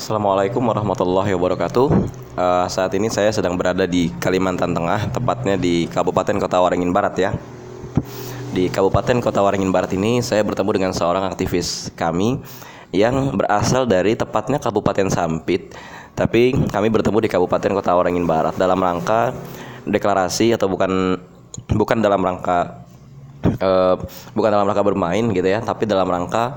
Assalamualaikum warahmatullahi wabarakatuh. Uh, saat ini saya sedang berada di Kalimantan Tengah, tepatnya di Kabupaten Kota Waringin Barat ya. Di Kabupaten Kota Waringin Barat ini saya bertemu dengan seorang aktivis kami yang berasal dari tepatnya Kabupaten Sampit, tapi kami bertemu di Kabupaten Kota Waringin Barat dalam rangka deklarasi atau bukan bukan dalam rangka uh, bukan dalam rangka bermain gitu ya, tapi dalam rangka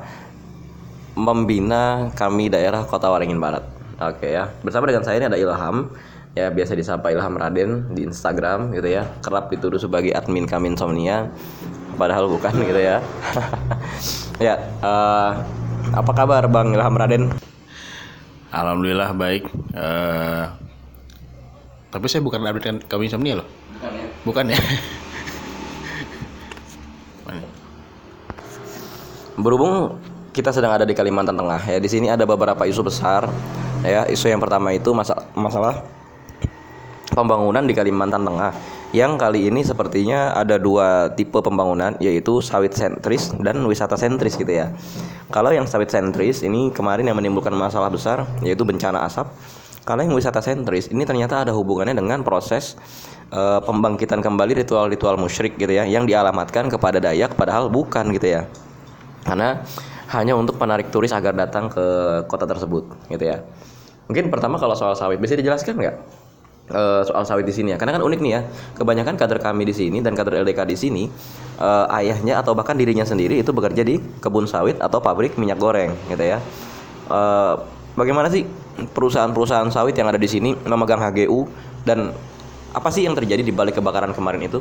membina kami daerah Kota Waringin Barat. Oke ya. Bersama dengan saya ini ada Ilham ya biasa disapa Ilham Raden di Instagram gitu ya. Kerap dituduh sebagai admin kami insomnia padahal bukan gitu ya. ya, uh, apa kabar Bang Ilham Raden? Alhamdulillah baik. Uh, tapi saya bukan admin kami insomnia loh. Bukan ya. Bukan ya. Berhubung kita sedang ada di Kalimantan Tengah ya. Di sini ada beberapa isu besar ya. Isu yang pertama itu masalah masalah pembangunan di Kalimantan Tengah yang kali ini sepertinya ada dua tipe pembangunan yaitu sawit sentris dan wisata sentris gitu ya. Kalau yang sawit sentris ini kemarin yang menimbulkan masalah besar yaitu bencana asap. Kalau yang wisata sentris ini ternyata ada hubungannya dengan proses uh, pembangkitan kembali ritual-ritual musyrik gitu ya yang dialamatkan kepada Dayak padahal bukan gitu ya. Karena hanya untuk penarik turis agar datang ke kota tersebut gitu ya. Mungkin pertama kalau soal sawit bisa dijelaskan nggak? Uh, soal sawit di sini ya. Karena kan unik nih ya. Kebanyakan kader kami di sini dan kader LDK di sini uh, ayahnya atau bahkan dirinya sendiri itu bekerja di kebun sawit atau pabrik minyak goreng gitu ya. Uh, bagaimana sih perusahaan-perusahaan sawit yang ada di sini memegang HGU dan apa sih yang terjadi di balik kebakaran kemarin itu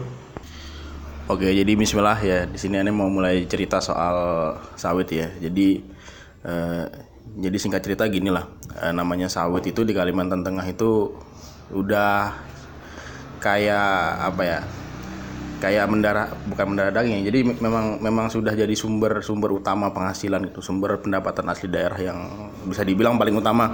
Oke, jadi Bismillah ya. Di sini Ane mau mulai cerita soal sawit ya. Jadi eh, jadi singkat cerita gini lah. Eh, namanya sawit itu di Kalimantan Tengah itu udah kayak apa ya? Kayak mendarah bukan mendarah daging. Jadi memang memang sudah jadi sumber sumber utama penghasilan itu, sumber pendapatan asli daerah yang bisa dibilang paling utama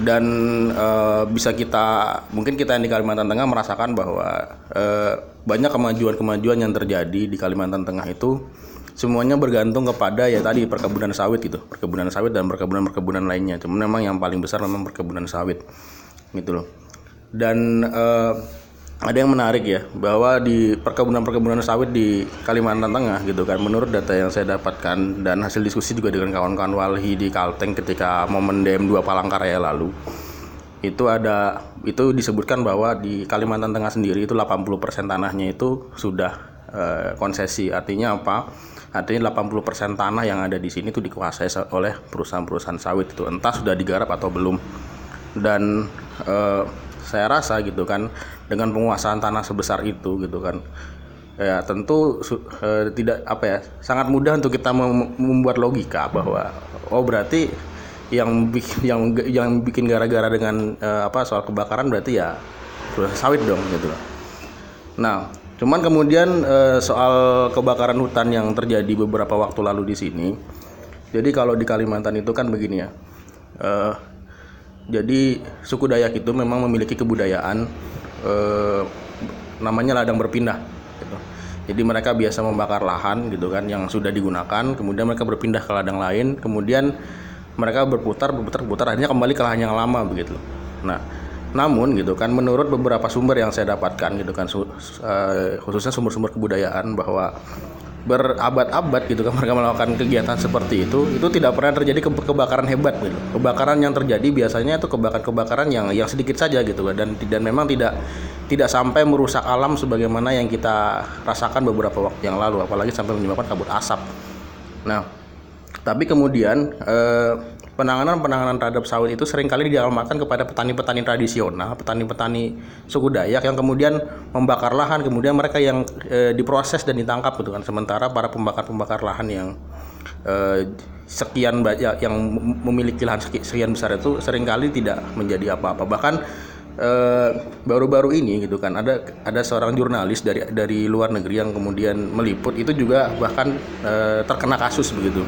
dan uh, bisa kita mungkin kita yang di Kalimantan Tengah merasakan bahwa uh, banyak kemajuan-kemajuan yang terjadi di Kalimantan Tengah itu semuanya bergantung kepada ya tadi perkebunan sawit gitu. Perkebunan sawit dan perkebunan-perkebunan lainnya. Cuma memang yang paling besar memang perkebunan sawit gitu loh. Dan uh, ada yang menarik ya bahwa di perkebunan-perkebunan sawit di Kalimantan Tengah gitu kan menurut data yang saya dapatkan dan hasil diskusi juga dengan kawan-kawan Walhi di Kalteng ketika momen DM2 Palangkaraya lalu itu ada itu disebutkan bahwa di Kalimantan Tengah sendiri itu 80% tanahnya itu sudah uh, konsesi. Artinya apa? Artinya 80% tanah yang ada di sini itu dikuasai oleh perusahaan-perusahaan sawit itu entah sudah digarap atau belum. Dan uh, saya rasa gitu kan dengan penguasaan tanah sebesar itu gitu kan ya tentu uh, tidak apa ya sangat mudah untuk kita membuat logika bahwa oh berarti yang yang yang bikin gara-gara dengan uh, apa soal kebakaran berarti ya sawit dong gitu Nah, cuman kemudian uh, soal kebakaran hutan yang terjadi beberapa waktu lalu di sini. Jadi kalau di Kalimantan itu kan begini ya. Jadi suku Dayak itu memang memiliki kebudayaan eh, namanya ladang berpindah. Gitu. Jadi mereka biasa membakar lahan gitu kan yang sudah digunakan, kemudian mereka berpindah ke ladang lain, kemudian mereka berputar, berputar, berputar, akhirnya kembali ke lahan yang lama begitu. Nah, namun gitu kan menurut beberapa sumber yang saya dapatkan gitu kan uh, khususnya sumber-sumber kebudayaan bahwa berabad-abad gitu kan mereka melakukan kegiatan seperti itu itu tidak pernah terjadi ke kebakaran hebat gitu. Kebakaran yang terjadi biasanya itu kebakaran-kebakaran yang yang sedikit saja gitu kan dan dan memang tidak tidak sampai merusak alam sebagaimana yang kita rasakan beberapa waktu yang lalu apalagi sampai menyebabkan kabut asap. Nah tapi kemudian eh, penanganan-penanganan terhadap sawit itu sering kali dialamatkan kepada petani-petani tradisional, petani-petani suku Dayak yang kemudian membakar lahan, kemudian mereka yang e, diproses dan ditangkap gitu kan. Sementara para pembakar-pembakar lahan yang e, sekian banyak yang memiliki lahan sekian besar itu sering kali tidak menjadi apa-apa. Bahkan baru-baru ini gitu kan ada ada seorang jurnalis dari dari luar negeri yang kemudian meliput itu juga bahkan e, terkena kasus begitu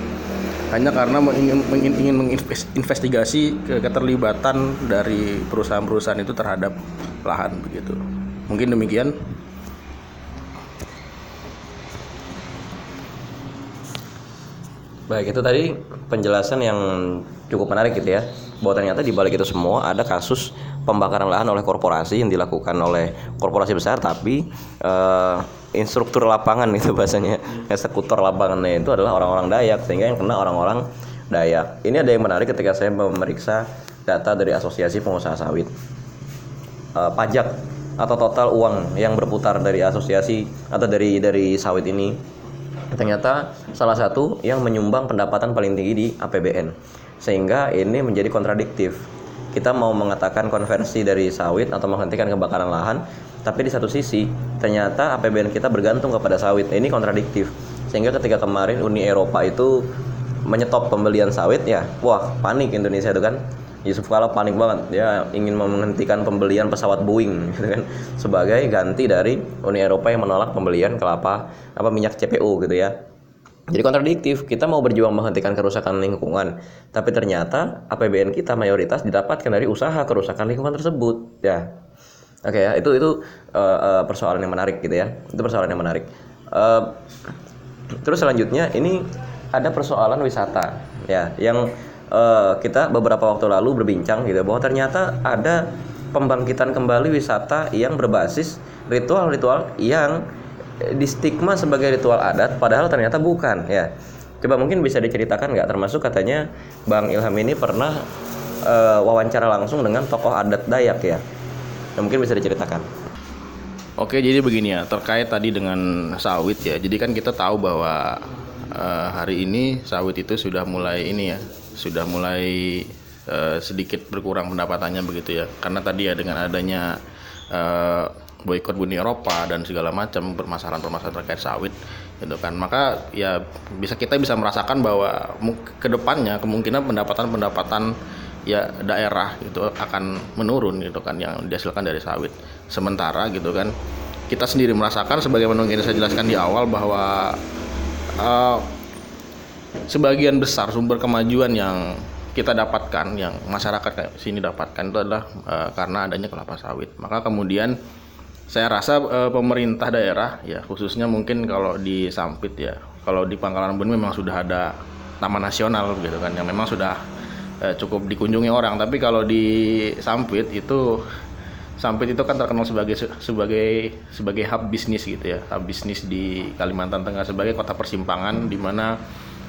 hanya karena ingin, ingin menginvestigasi keterlibatan dari perusahaan-perusahaan itu terhadap lahan begitu. Mungkin demikian. Baik, itu tadi penjelasan yang cukup menarik gitu ya bahwa ternyata di balik itu semua ada kasus pembakaran lahan oleh korporasi yang dilakukan oleh korporasi besar tapi eh, instruktur lapangan itu bahasanya. Eksekutor lapangannya itu adalah orang-orang Dayak sehingga yang kena orang-orang Dayak. Ini ada yang menarik ketika saya memeriksa data dari asosiasi pengusaha sawit. Eh, pajak atau total uang yang berputar dari asosiasi atau dari dari sawit ini ternyata salah satu yang menyumbang pendapatan paling tinggi di APBN sehingga ini menjadi kontradiktif kita mau mengatakan konversi dari sawit atau menghentikan kebakaran lahan tapi di satu sisi ternyata APBN kita bergantung kepada sawit. Ini kontradiktif. Sehingga ketika kemarin Uni Eropa itu menyetop pembelian sawit ya wah panik Indonesia itu kan. Yusuf Kala panik banget. Dia ingin menghentikan pembelian pesawat Boeing gitu kan sebagai ganti dari Uni Eropa yang menolak pembelian kelapa apa minyak CPO gitu ya jadi kontradiktif kita mau berjuang menghentikan kerusakan lingkungan tapi ternyata APBN kita mayoritas didapatkan dari usaha kerusakan lingkungan tersebut ya. Oke ya itu itu uh, uh, persoalan yang menarik gitu ya. Itu persoalan yang menarik. Uh, terus selanjutnya ini ada persoalan wisata ya yang eh, kita beberapa waktu lalu berbincang gitu bahwa ternyata ada pembangkitan kembali wisata yang berbasis ritual-ritual yang eh, distigma sebagai ritual adat padahal ternyata bukan ya coba mungkin bisa diceritakan nggak termasuk katanya Bang Ilham ini pernah eh, wawancara langsung dengan tokoh adat Dayak ya Nah, mungkin bisa diceritakan Oke, jadi begini ya, terkait tadi dengan sawit ya. Jadi kan kita tahu bahwa eh, hari ini sawit itu sudah mulai ini ya, sudah mulai eh, sedikit berkurang pendapatannya begitu ya. Karena tadi ya dengan adanya eh, boykot Uni Eropa dan segala macam permasalahan-permasalahan terkait sawit gitu kan. Maka ya bisa kita bisa merasakan bahwa mu- ke depannya kemungkinan pendapatan-pendapatan ya daerah gitu akan menurun gitu kan yang dihasilkan dari sawit. Sementara gitu kan kita sendiri merasakan sebagaimana yang saya jelaskan di awal bahwa eh, sebagian besar sumber kemajuan yang kita dapatkan yang masyarakat sini dapatkan itu adalah eh, karena adanya kelapa sawit. Maka kemudian saya rasa eh, pemerintah daerah ya khususnya mungkin kalau di Sampit ya, kalau di Pangkalan Bun memang sudah ada taman nasional gitu kan yang memang sudah eh, cukup dikunjungi orang. Tapi kalau di Sampit itu Sampit itu kan terkenal sebagai sebagai sebagai hub bisnis gitu ya, hub bisnis di Kalimantan Tengah sebagai kota persimpangan di mana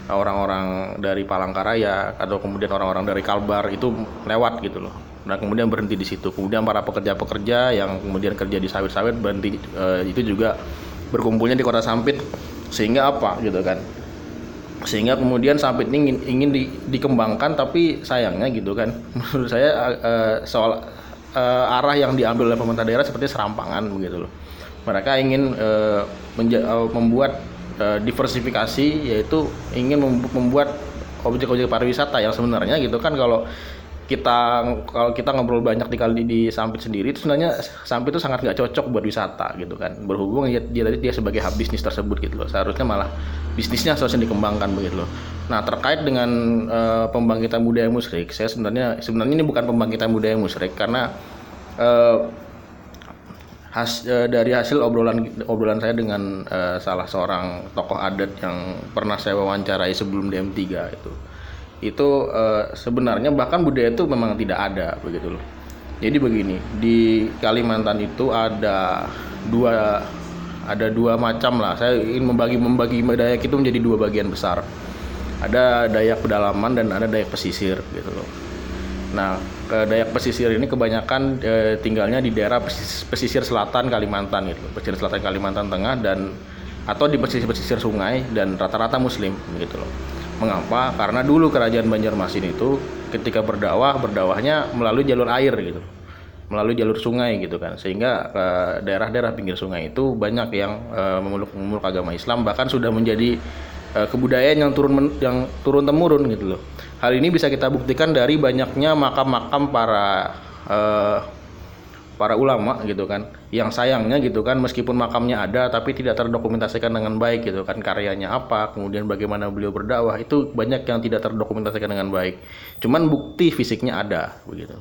orang-orang dari Palangkaraya atau kemudian orang-orang dari Kalbar itu lewat gitu loh. Nah kemudian berhenti di situ. Kemudian para pekerja-pekerja yang kemudian kerja di sawit-sawit berhenti eh, itu juga berkumpulnya di kota Sampit sehingga apa gitu kan? Sehingga kemudian Sampit ini ingin, ingin di- dikembangkan tapi sayangnya gitu kan menurut saya eh, soal eh, arah yang diambil oleh pemerintah daerah seperti serampangan begitu loh. Mereka ingin eh, menja- eh, membuat eh, diversifikasi yaitu ingin mem- membuat objek-objek pariwisata yang sebenarnya gitu kan kalau kita kalau kita ngobrol banyak di kali di Sampit sendiri itu sebenarnya Sampit itu sangat nggak cocok buat wisata gitu kan. Berhubung dia dia dia sebagai hub bisnis tersebut gitu loh. Seharusnya malah bisnisnya seharusnya dikembangkan begitu loh. Nah terkait dengan eh, pembangkitan budaya musyrik saya sebenarnya sebenarnya ini bukan pembangkitan budaya musyrik karena eh, has, eh, dari hasil obrolan obrolan saya dengan eh, salah seorang tokoh adat yang pernah saya wawancarai sebelum DM3 itu itu eh, sebenarnya bahkan budaya itu memang tidak ada begitu loh. Jadi begini di Kalimantan itu ada dua ada dua macam lah. Saya ingin membagi membagi Dayak itu menjadi dua bagian besar. Ada Dayak pedalaman dan ada Dayak pesisir gitu loh. Nah, ke Dayak pesisir ini kebanyakan eh, tinggalnya di daerah pesis- pesisir selatan Kalimantan gitu, pesisir selatan Kalimantan Tengah dan atau di pesisir-pesisir sungai dan rata-rata Muslim gitu loh. Mengapa? Karena dulu kerajaan Banjarmasin itu ketika berdakwah berdawahnya melalui jalur air gitu, melalui jalur sungai gitu kan, sehingga eh, daerah-daerah pinggir sungai itu banyak yang eh, memeluk memeluk agama Islam bahkan sudah menjadi eh, kebudayaan yang turun yang turun temurun gitu loh. Hal ini bisa kita buktikan dari banyaknya makam-makam para eh, para ulama gitu kan. Yang sayangnya gitu kan meskipun makamnya ada tapi tidak terdokumentasikan dengan baik gitu kan karyanya apa, kemudian bagaimana beliau berdakwah itu banyak yang tidak terdokumentasikan dengan baik. Cuman bukti fisiknya ada begitu.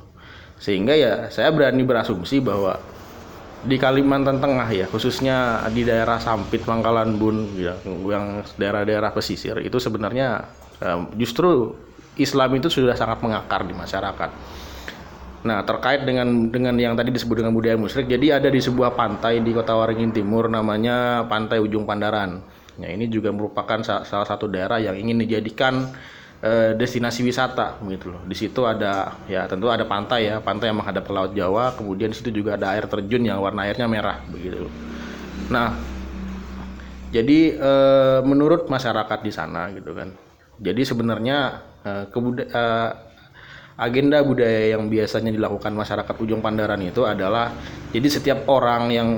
Sehingga ya saya berani berasumsi bahwa di Kalimantan Tengah ya khususnya di daerah Sampit Pangkalan Bun ya, yang daerah-daerah pesisir itu sebenarnya eh, justru Islam itu sudah sangat mengakar di masyarakat. Nah, terkait dengan dengan yang tadi disebut dengan budaya musyrik, jadi ada di sebuah pantai di Kota Waringin Timur namanya Pantai Ujung Pandaran. Nah, ini juga merupakan sa- salah satu daerah yang ingin dijadikan eh, destinasi wisata gitu loh. Di situ ada ya tentu ada pantai ya, pantai yang menghadap ke Laut Jawa, kemudian di situ juga ada air terjun yang warna airnya merah begitu. Nah, jadi eh, menurut masyarakat di sana gitu kan. Jadi sebenarnya eh, agenda budaya yang biasanya dilakukan masyarakat Ujung Pandaran itu adalah jadi setiap orang yang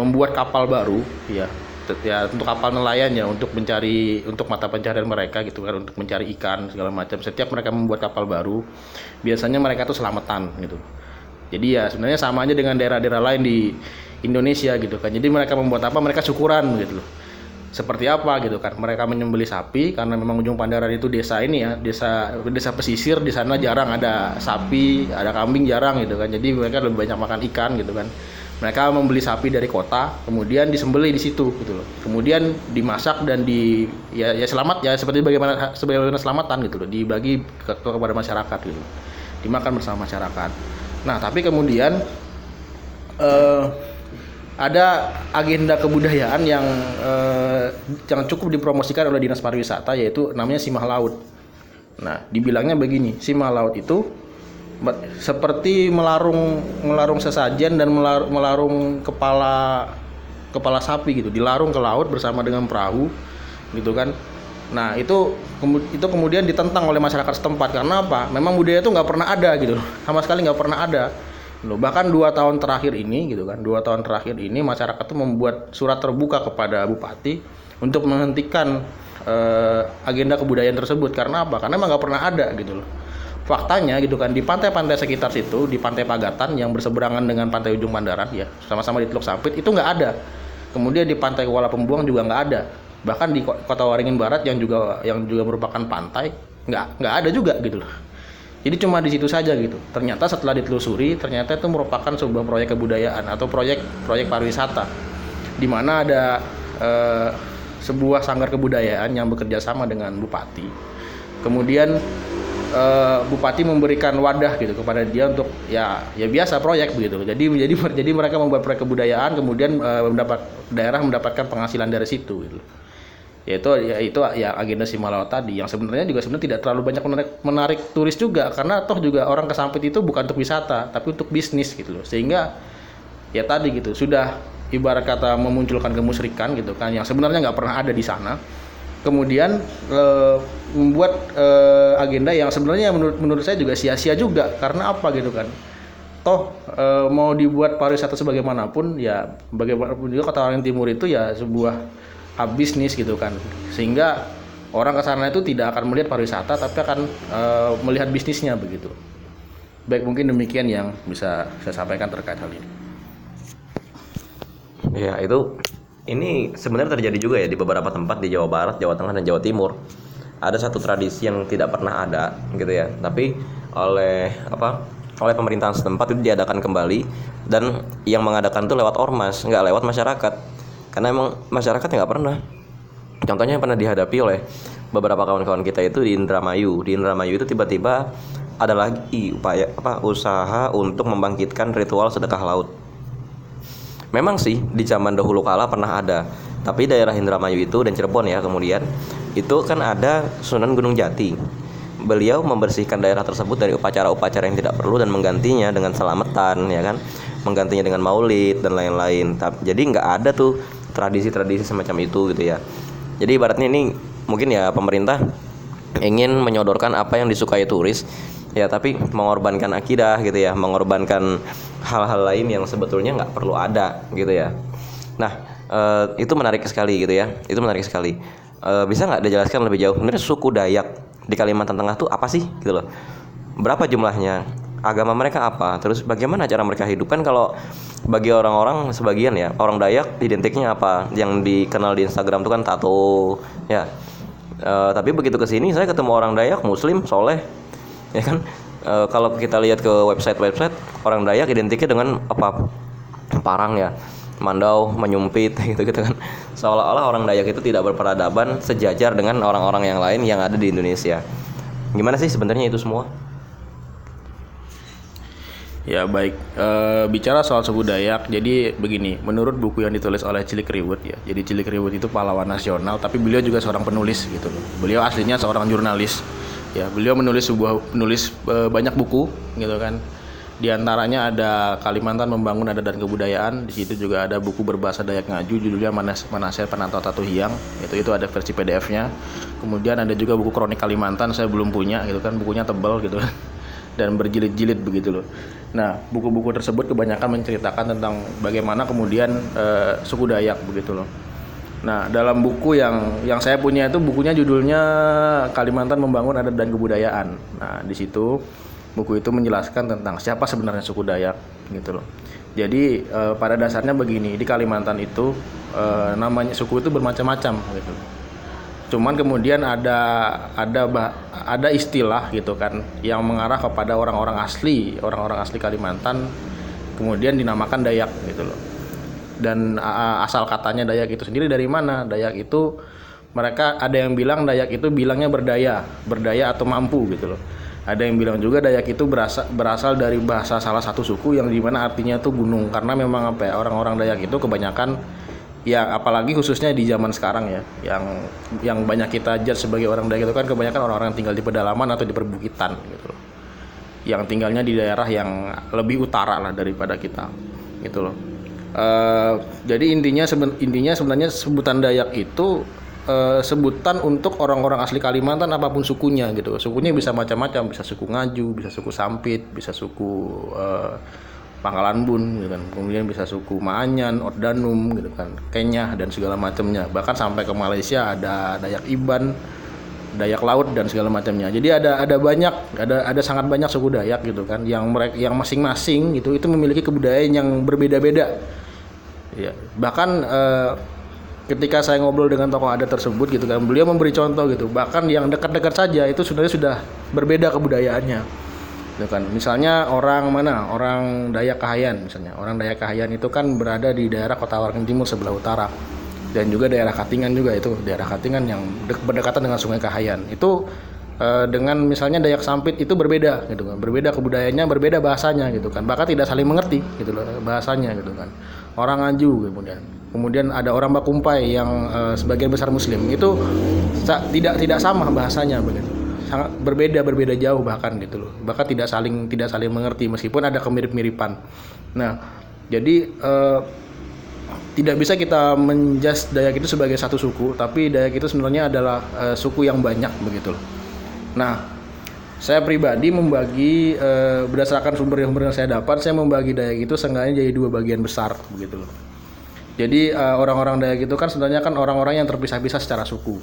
membuat kapal baru ya ya untuk kapal nelayan ya untuk mencari untuk mata pencarian mereka gitu kan untuk mencari ikan segala macam setiap mereka membuat kapal baru biasanya mereka tuh selamatan gitu jadi ya sebenarnya sama aja dengan daerah-daerah lain di Indonesia gitu kan. Jadi mereka membuat apa? Mereka syukuran gitu loh. Seperti apa gitu kan? Mereka menyembelih sapi karena memang Ujung Pandaran itu desa ini ya, desa desa pesisir di sana jarang ada sapi, ada kambing jarang gitu kan. Jadi mereka lebih banyak makan ikan gitu kan. Mereka membeli sapi dari kota, kemudian disembelih di situ gitu loh. Kemudian dimasak dan di ya, ya selamat ya seperti bagaimana sebagaimana selamatan gitu loh, dibagi ke, kepada masyarakat gitu. Dimakan bersama masyarakat. Nah, tapi kemudian eh, ada agenda kebudayaan yang eh, yang cukup dipromosikan oleh dinas pariwisata yaitu namanya simah laut. Nah, dibilangnya begini, simah laut itu seperti melarung melarung sesajen dan melar- melarung kepala kepala sapi gitu, dilarung ke laut bersama dengan perahu gitu kan. Nah itu itu kemudian ditentang oleh masyarakat setempat karena apa? Memang budaya itu nggak pernah ada gitu sama sekali nggak pernah ada. Loh, bahkan dua tahun terakhir ini gitu kan, dua tahun terakhir ini masyarakat tuh membuat surat terbuka kepada bupati untuk menghentikan eh, agenda kebudayaan tersebut karena apa? Karena emang nggak pernah ada gitu loh. Faktanya gitu kan di pantai-pantai sekitar situ, di pantai Pagatan yang berseberangan dengan pantai Ujung Pandaran ya, sama-sama di Teluk Sampit itu nggak ada. Kemudian di pantai Kuala Pembuang juga nggak ada. Bahkan di ko- kota Waringin Barat yang juga yang juga merupakan pantai nggak nggak ada juga gitu loh. Jadi cuma di situ saja gitu. Ternyata setelah ditelusuri, ternyata itu merupakan sebuah proyek kebudayaan atau proyek proyek pariwisata, di mana ada eh, sebuah sanggar kebudayaan yang bekerja sama dengan bupati. Kemudian eh, bupati memberikan wadah gitu kepada dia untuk ya ya biasa proyek begitu. Jadi jadi jadi mereka membuat proyek kebudayaan, kemudian eh, mendapat daerah mendapatkan penghasilan dari situ gitu yaitu ya itu ya agenda Simalawa tadi yang sebenarnya juga sebenarnya tidak terlalu banyak menarik, menarik turis juga karena toh juga orang ke Sampit itu bukan untuk wisata tapi untuk bisnis gitu loh. Sehingga ya tadi gitu sudah ibarat kata memunculkan kemusyrikan gitu kan yang sebenarnya nggak pernah ada di sana. Kemudian eh, membuat eh, agenda yang sebenarnya menurut menurut saya juga sia-sia juga. Karena apa gitu kan? Toh eh, mau dibuat pariwisata sebagaimanapun ya bagaimanapun juga kota orang timur itu ya sebuah bisnis gitu kan sehingga orang ke sana itu tidak akan melihat pariwisata tapi akan eh, melihat bisnisnya begitu baik mungkin demikian yang bisa saya sampaikan terkait hal ini Ya itu ini sebenarnya terjadi juga ya di beberapa tempat di Jawa Barat, Jawa Tengah dan Jawa Timur. Ada satu tradisi yang tidak pernah ada gitu ya, tapi oleh apa? Oleh pemerintahan setempat itu diadakan kembali dan yang mengadakan itu lewat ormas, nggak lewat masyarakat. Karena emang masyarakat nggak pernah. Contohnya yang pernah dihadapi oleh beberapa kawan-kawan kita itu di Indramayu. Di Indramayu itu tiba-tiba ada lagi upaya apa usaha untuk membangkitkan ritual sedekah laut. Memang sih di zaman dahulu kala pernah ada, tapi daerah Indramayu itu dan Cirebon ya kemudian itu kan ada Sunan Gunung Jati. Beliau membersihkan daerah tersebut dari upacara-upacara yang tidak perlu dan menggantinya dengan selamatan ya kan, menggantinya dengan maulid dan lain-lain. Jadi nggak ada tuh tradisi-tradisi semacam itu gitu ya. Jadi ibaratnya ini mungkin ya pemerintah ingin menyodorkan apa yang disukai turis ya tapi mengorbankan akidah gitu ya mengorbankan hal-hal lain yang sebetulnya nggak perlu ada gitu ya. Nah eh, itu menarik sekali gitu ya itu menarik sekali. Eh, bisa nggak dijelaskan lebih jauh? Sebenarnya suku Dayak di Kalimantan Tengah tuh apa sih gitu loh? Berapa jumlahnya agama mereka apa? Terus bagaimana cara mereka hidup? Kan kalau bagi orang-orang sebagian ya orang Dayak identiknya apa? Yang dikenal di Instagram tuh kan tato ya. Eh, tapi begitu ke sini saya ketemu orang Dayak Muslim soleh ya kan? Eh, kalau kita lihat ke website-website orang Dayak identiknya dengan apa? Parang ya mandau menyumpit gitu gitu kan. Seolah-olah orang Dayak itu tidak berperadaban sejajar dengan orang-orang yang lain yang ada di Indonesia. Gimana sih sebenarnya itu semua? Ya baik, Eh, bicara soal suku Dayak, jadi begini, menurut buku yang ditulis oleh Cilik Riwut ya, jadi Cilik Riwut itu pahlawan nasional, tapi beliau juga seorang penulis gitu loh. Beliau aslinya seorang jurnalis, ya beliau menulis sebuah menulis eh, banyak buku gitu kan. Di antaranya ada Kalimantan Membangun Adat dan Kebudayaan, di situ juga ada buku berbahasa Dayak Ngaju, judulnya Manas Manasir Penantau Tatu Hiang, itu itu ada versi PDF-nya. Kemudian ada juga buku Kronik Kalimantan, saya belum punya gitu kan, bukunya tebal gitu dan berjilid-jilid begitu loh. Nah, buku-buku tersebut kebanyakan menceritakan tentang bagaimana kemudian eh, suku Dayak begitu loh. Nah, dalam buku yang yang saya punya itu bukunya judulnya Kalimantan Membangun Adat dan Kebudayaan. Nah, di situ buku itu menjelaskan tentang siapa sebenarnya suku Dayak gitu loh. Jadi eh, pada dasarnya begini, di Kalimantan itu eh, namanya suku itu bermacam-macam gitu. Cuman kemudian ada ada ada istilah gitu kan yang mengarah kepada orang-orang asli, orang-orang asli Kalimantan kemudian dinamakan Dayak gitu loh. Dan asal katanya Dayak itu sendiri dari mana? Dayak itu mereka ada yang bilang Dayak itu bilangnya berdaya, berdaya atau mampu gitu loh. Ada yang bilang juga Dayak itu berasal berasal dari bahasa salah satu suku yang di mana artinya itu gunung karena memang apa ya orang-orang Dayak itu kebanyakan ya apalagi khususnya di zaman sekarang ya yang yang banyak kita judge sebagai orang Dayak itu kan kebanyakan orang-orang yang tinggal di pedalaman atau di perbukitan gitu loh. Yang tinggalnya di daerah yang lebih utara lah daripada kita gitu loh. Eh, jadi intinya seben- intinya sebenarnya sebutan Dayak itu eh, sebutan untuk orang-orang asli Kalimantan apa pun sukunya gitu sukunya bisa macam-macam bisa suku Ngaju bisa suku Sampit bisa suku eh, Pangkalan Bun gitu kan. Kemudian bisa suku Maanyan, Ordanum gitu kan, Kenyah dan segala macamnya. Bahkan sampai ke Malaysia ada Dayak Iban, Dayak Laut dan segala macamnya. Jadi ada ada banyak ada ada sangat banyak suku Dayak gitu kan yang mereka yang masing-masing gitu itu memiliki kebudayaan yang berbeda-beda. Ya, bahkan eh, ketika saya ngobrol dengan tokoh adat tersebut gitu kan, beliau memberi contoh gitu. Bahkan yang dekat-dekat saja itu sebenarnya sudah berbeda kebudayaannya gitu kan. Misalnya orang mana? Orang Dayak Kahayan misalnya. Orang Dayak Kahayan itu kan berada di daerah Kota Waringin Timur sebelah utara. Dan juga daerah Katingan juga itu. Daerah Katingan yang dek- berdekatan dengan Sungai Kahayan. Itu eh, dengan misalnya Dayak Sampit itu berbeda gitu kan. Berbeda kebudayaannya berbeda bahasanya gitu kan. Bahkan tidak saling mengerti gitu loh bahasanya gitu kan. Orang Ngaju kemudian. Kemudian ada orang Bakumpai yang eh, sebagian besar Muslim. Itu tidak tidak sama bahasanya begitu sangat berbeda berbeda jauh bahkan gitu loh. Bahkan tidak saling tidak saling mengerti meskipun ada kemirip-miripan. Nah jadi eh, tidak bisa kita menjas Dayak itu sebagai satu suku tapi Dayak itu sebenarnya adalah eh, suku yang banyak begitu loh. Nah saya pribadi membagi eh, berdasarkan sumber-sumber yang saya dapat saya membagi Dayak itu seenggaknya jadi dua bagian besar begitu loh. Jadi eh, orang-orang Dayak itu kan sebenarnya kan orang-orang yang terpisah-pisah secara suku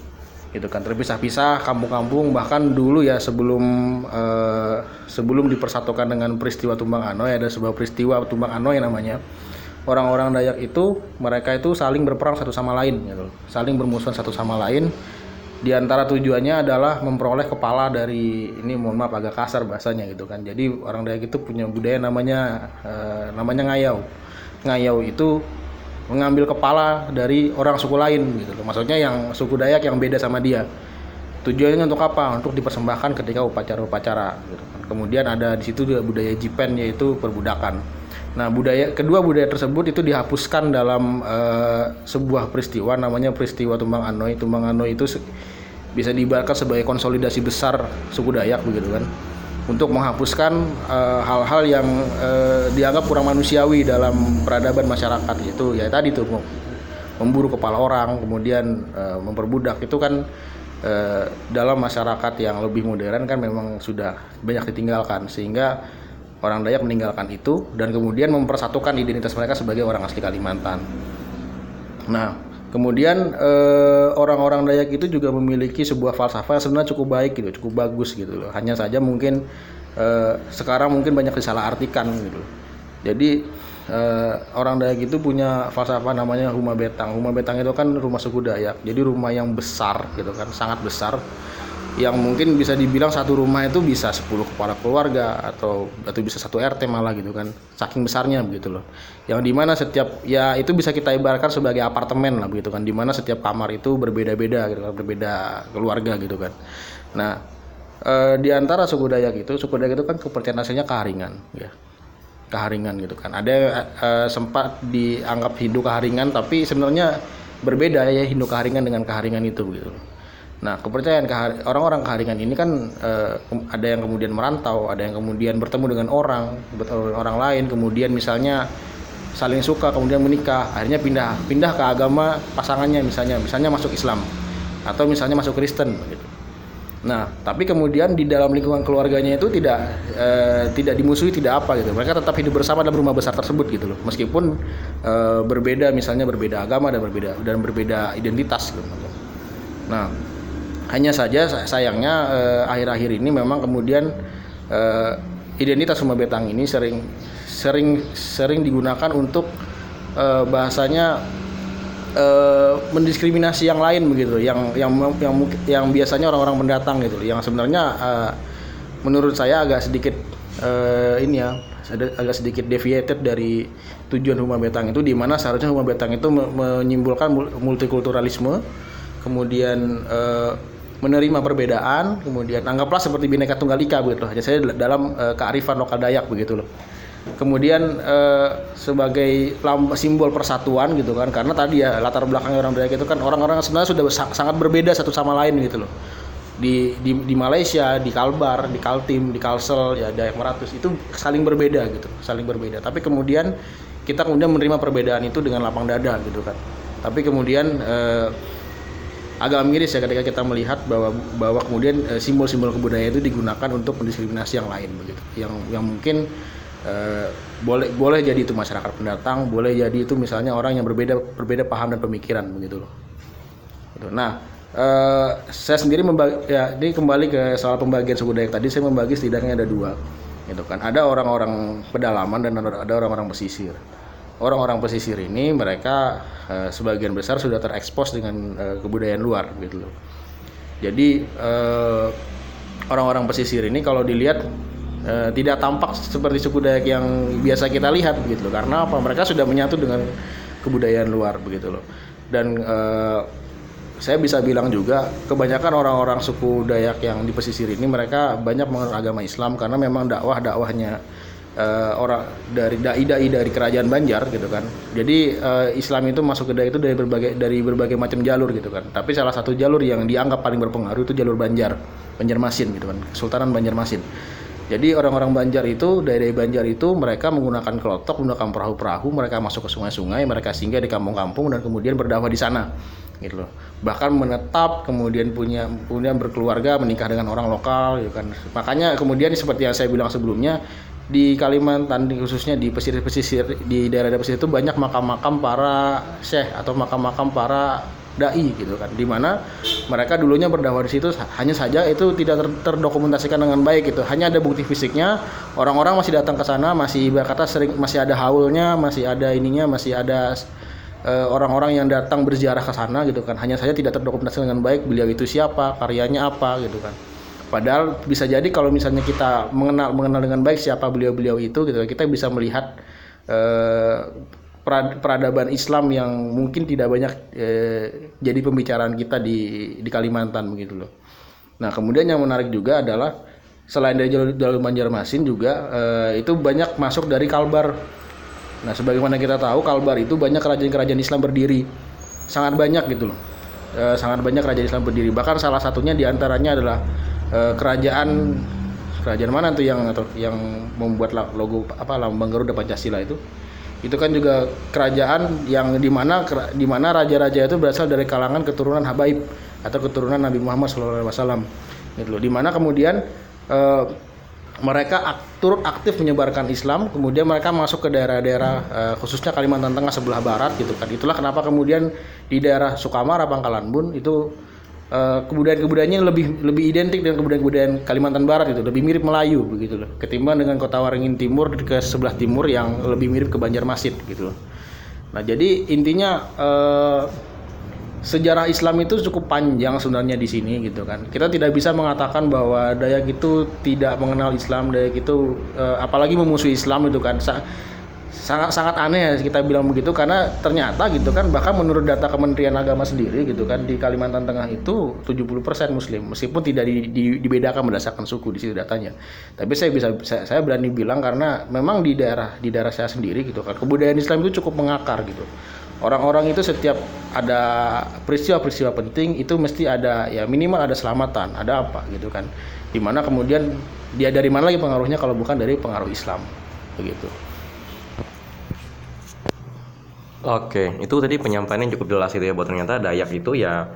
gitu kan terpisah-pisah kampung-kampung bahkan dulu ya sebelum eh, sebelum dipersatukan dengan peristiwa Tumbang Anoy ada sebuah peristiwa Tumbang Anoy namanya. Orang-orang Dayak itu mereka itu saling berperang satu sama lain gitu. Saling bermusuhan satu sama lain. Di antara tujuannya adalah memperoleh kepala dari ini mohon maaf agak kasar bahasanya gitu kan. Jadi orang Dayak itu punya budaya namanya eh, namanya ngayau. Ngayau itu mengambil kepala dari orang suku lain gitu loh. Maksudnya yang suku Dayak yang beda sama dia. Tujuannya untuk apa? Untuk dipersembahkan ketika upacara-upacara gitu kan. Kemudian ada di situ juga budaya Jipen yaitu perbudakan. Nah, budaya kedua budaya tersebut itu dihapuskan dalam eh, sebuah peristiwa namanya peristiwa Tumbang Anoy. Tumbang Anoy itu bisa diibaratkan sebagai konsolidasi besar suku Dayak begitu kan untuk menghapuskan eh, hal-hal yang eh, dianggap kurang manusiawi dalam peradaban masyarakat. Itu ya tadi tuh mem- memburu kepala orang kemudian eh, memperbudak. Itu kan eh, dalam masyarakat yang lebih modern kan memang sudah banyak ditinggalkan. Sehingga orang Dayak meninggalkan itu dan kemudian mempersatukan identitas mereka sebagai orang asli Kalimantan. Nah, kemudian eh, orang-orang Dayak itu juga memiliki sebuah falsafah yang sebenarnya cukup baik gitu, cukup bagus gitu loh. Hanya saja mungkin eh, sekarang mungkin banyak disalahartikan gitu. Jadi eh, orang Dayak itu punya falsafah namanya rumah betang. Rumah betang itu kan rumah suku Dayak. Jadi rumah yang besar gitu kan, sangat besar yang mungkin bisa dibilang satu rumah itu bisa 10 kepala keluarga atau atau bisa satu RT malah gitu kan saking besarnya begitu loh yang di mana setiap ya itu bisa kita ibaratkan sebagai apartemen lah begitu kan di mana setiap kamar itu berbeda-beda gitu kan berbeda keluarga gitu kan nah eh, di antara suku Dayak itu, suku Dayak itu kan kepercayaan aslinya keharingan, ya. Keharingan gitu kan. Ada eh, sempat dianggap Hindu keharingan, tapi sebenarnya berbeda ya Hindu keharingan dengan keharingan itu gitu. Nah, kepercayaan orang-orang keharingan ini kan kem- ada yang kemudian merantau, ada yang kemudian bertemu dengan orang, bertemu dengan orang lain, kemudian misalnya saling suka kemudian menikah, akhirnya pindah pindah ke agama pasangannya misalnya, misalnya masuk Islam atau misalnya masuk Kristen gitu. Nah, tapi kemudian di dalam lingkungan keluarganya itu tidak eh, tidak dimusuhi, tidak apa gitu. Mereka tetap hidup bersama dalam rumah besar tersebut gitu loh. Meskipun eh, berbeda misalnya berbeda agama dan berbeda dan berbeda identitas gitu. Nah, hanya saja sa- sayangnya eh, akhir-akhir ini memang kemudian eh, identitas rumah betang ini sering sering sering digunakan untuk eh, bahasanya eh, mendiskriminasi yang lain begitu yang yang yang yang biasanya orang-orang pendatang gitu yang sebenarnya eh, menurut saya agak sedikit eh, ini ya agak sedikit deviated dari tujuan rumah betang itu di mana seharusnya rumah betang itu me- menyimpulkan mul- multikulturalisme kemudian eh, menerima perbedaan kemudian anggaplah seperti bineka tunggal ika begitu. Hanya saya dalam eh, kearifan lokal Dayak begitu loh. Kemudian eh, sebagai simbol persatuan gitu kan karena tadi ya latar belakangnya orang Dayak itu kan orang-orang sebenarnya sudah sa- sangat berbeda satu sama lain gitu loh. Di di, di Malaysia di Kalbar di Kaltim di Kalsel ya Dayak Meratus itu saling berbeda gitu saling berbeda. Tapi kemudian kita kemudian menerima perbedaan itu dengan lapang dada gitu kan. Tapi kemudian eh, agak miris ya ketika kita melihat bahwa bahwa kemudian eh, simbol-simbol kebudayaan itu digunakan untuk mendiskriminasi yang lain begitu. Yang yang mungkin eh, boleh boleh jadi itu masyarakat pendatang boleh jadi itu misalnya orang yang berbeda berbeda paham dan pemikiran begitu loh. Nah eh, saya sendiri membagi ya ini kembali ke soal pembagian suku Dayak tadi saya membagi setidaknya ada dua gitu kan. Ada orang-orang pedalaman dan ada orang-orang pesisir orang-orang pesisir ini mereka eh, sebagian besar sudah terekspos dengan eh, kebudayaan luar gitu loh. Jadi eh, orang-orang pesisir ini kalau dilihat eh, tidak tampak seperti suku Dayak yang biasa kita lihat begitu loh. Karena apa? Mereka sudah menyatu dengan kebudayaan luar begitu loh. Dan eh, saya bisa bilang juga kebanyakan orang-orang suku Dayak yang di pesisir ini mereka banyak mengenal agama Islam karena memang dakwah-dakwahnya eh, orang dari dai-dai dari kerajaan Banjar gitu kan. Jadi eh, Islam itu masuk ke Dayak itu dari berbagai dari berbagai macam jalur gitu kan. Tapi salah satu jalur yang dianggap paling berpengaruh itu jalur Banjar, Banjarmasin gitu kan. Kesultanan Banjarmasin. Jadi orang-orang Banjar itu dari Banjar itu mereka menggunakan kelotok, menggunakan perahu-perahu, mereka masuk ke sungai-sungai, mereka singgah di kampung-kampung dan kemudian berdakwah di sana gitu loh. Bahkan menetap, kemudian punya kemudian berkeluarga, menikah dengan orang lokal gitu kan. Makanya kemudian seperti yang saya bilang sebelumnya di Kalimantan khususnya di pesisir-pesisir di daerah-daerah pesisir itu banyak makam-makam para syekh atau makam-makam para dai gitu kan. Di mana mereka dulunya berdakwah di situ hanya saja itu tidak ter- terdokumentasikan dengan baik gitu. Hanya ada bukti fisiknya orang-orang masih datang ke sana masih berkata sering masih ada haulnya masih ada ininya masih ada eh, orang-orang yang datang berziarah ke sana gitu kan. Hanya saja tidak terdokumentasi dengan baik beliau itu siapa karyanya apa gitu kan padahal bisa jadi kalau misalnya kita mengenal mengenal dengan baik siapa beliau-beliau itu gitu kita bisa melihat eh, perad- peradaban Islam yang mungkin tidak banyak eh, jadi pembicaraan kita di di Kalimantan begitu loh. Nah kemudian yang menarik juga adalah selain dari jalur, jalur Banjarmasin juga eh, itu banyak masuk dari Kalbar. Nah sebagaimana kita tahu Kalbar itu banyak kerajaan-kerajaan Islam berdiri sangat banyak gitu loh. Eh, sangat banyak kerajaan Islam berdiri. Bahkan salah satunya di antaranya adalah eh, kerajaan kerajaan mana tuh yang yang membuat logo apa lambang Garuda Pancasila itu? Itu kan juga kerajaan yang di mana di mana raja-raja itu berasal dari kalangan keturunan Habaib atau keturunan Nabi Muhammad SAW. Gitu loh. Di mana kemudian eh, mereka aktif menyebarkan Islam, kemudian mereka masuk ke daerah-daerah eh, khususnya Kalimantan Tengah sebelah barat gitu kan. Itulah kenapa kemudian di daerah Sukamara, Pangkalan Bun itu eh, kebudayaan-kebudayaannya lebih lebih identik dengan kebudayaan-kebudayaan Kalimantan Barat itu, lebih mirip Melayu begitu loh. Ketimbang dengan Kota Waringin Timur ke sebelah timur yang lebih mirip ke Banjarmasin gitu loh. Nah, jadi intinya eh, sejarah Islam itu cukup panjang sebenarnya di sini gitu kan. Kita tidak bisa mengatakan bahwa Dayak itu tidak mengenal Islam, Dayak itu eh, apalagi memusuhi Islam itu kan. Sa- sangat sangat aneh ya kita bilang begitu karena ternyata gitu kan bahkan menurut data Kementerian Agama sendiri gitu kan di Kalimantan Tengah itu 70% muslim meskipun tidak di- di- dibedakan berdasarkan suku di situ datanya. Tapi saya bisa saya, saya berani bilang karena memang di daerah di daerah saya sendiri gitu kan kebudayaan Islam itu cukup mengakar gitu. Orang-orang itu setiap ada peristiwa-peristiwa penting itu mesti ada ya minimal ada selamatan, ada apa gitu kan. Di mana kemudian dia dari mana lagi pengaruhnya kalau bukan dari pengaruh Islam begitu. Oke, itu tadi penyampaiannya cukup jelas gitu ya bahwa ternyata Dayak itu ya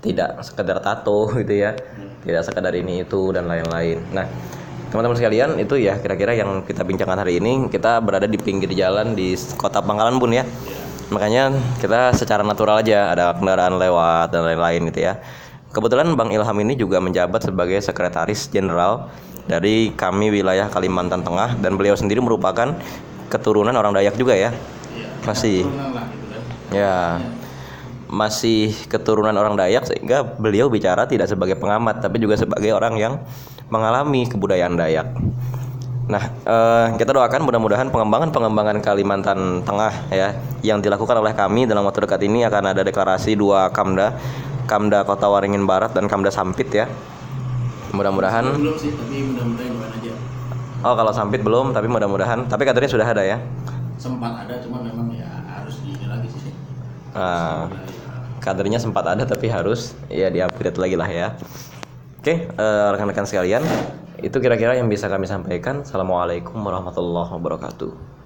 tidak sekedar tato gitu ya. Tidak sekedar ini itu dan lain-lain. Nah, teman-teman sekalian itu ya kira-kira yang kita bincangkan hari ini kita berada di pinggir jalan di kota Pangkalan Bun ya. Makanya kita secara natural aja ada kendaraan lewat dan lain-lain gitu ya. Kebetulan Bang Ilham ini juga menjabat sebagai sekretaris jenderal dari kami wilayah Kalimantan Tengah dan beliau sendiri merupakan keturunan orang Dayak juga ya. Masih. Ya. Masih keturunan orang Dayak sehingga beliau bicara tidak sebagai pengamat tapi juga sebagai orang yang mengalami kebudayaan Dayak. Nah, eh, kita doakan mudah-mudahan pengembangan-pengembangan Kalimantan Tengah ya yang dilakukan oleh kami dalam waktu dekat ini akan ada deklarasi dua Kamda, Kamda Kota Waringin Barat dan Kamda Sampit ya. Mudah-mudahan belum sih tapi mudah-mudahan doain aja Oh, kalau Sampit belum, tapi mudah-mudahan tapi kadernya sudah ada ya. Sempat ada cuma memang ya harus di ini lagi sih Ah, kadernya sempat ada tapi harus ya di-upgrade lagi lah ya. Oke, eh, rekan-rekan sekalian, itu kira-kira yang bisa kami sampaikan. Assalamualaikum warahmatullahi wabarakatuh.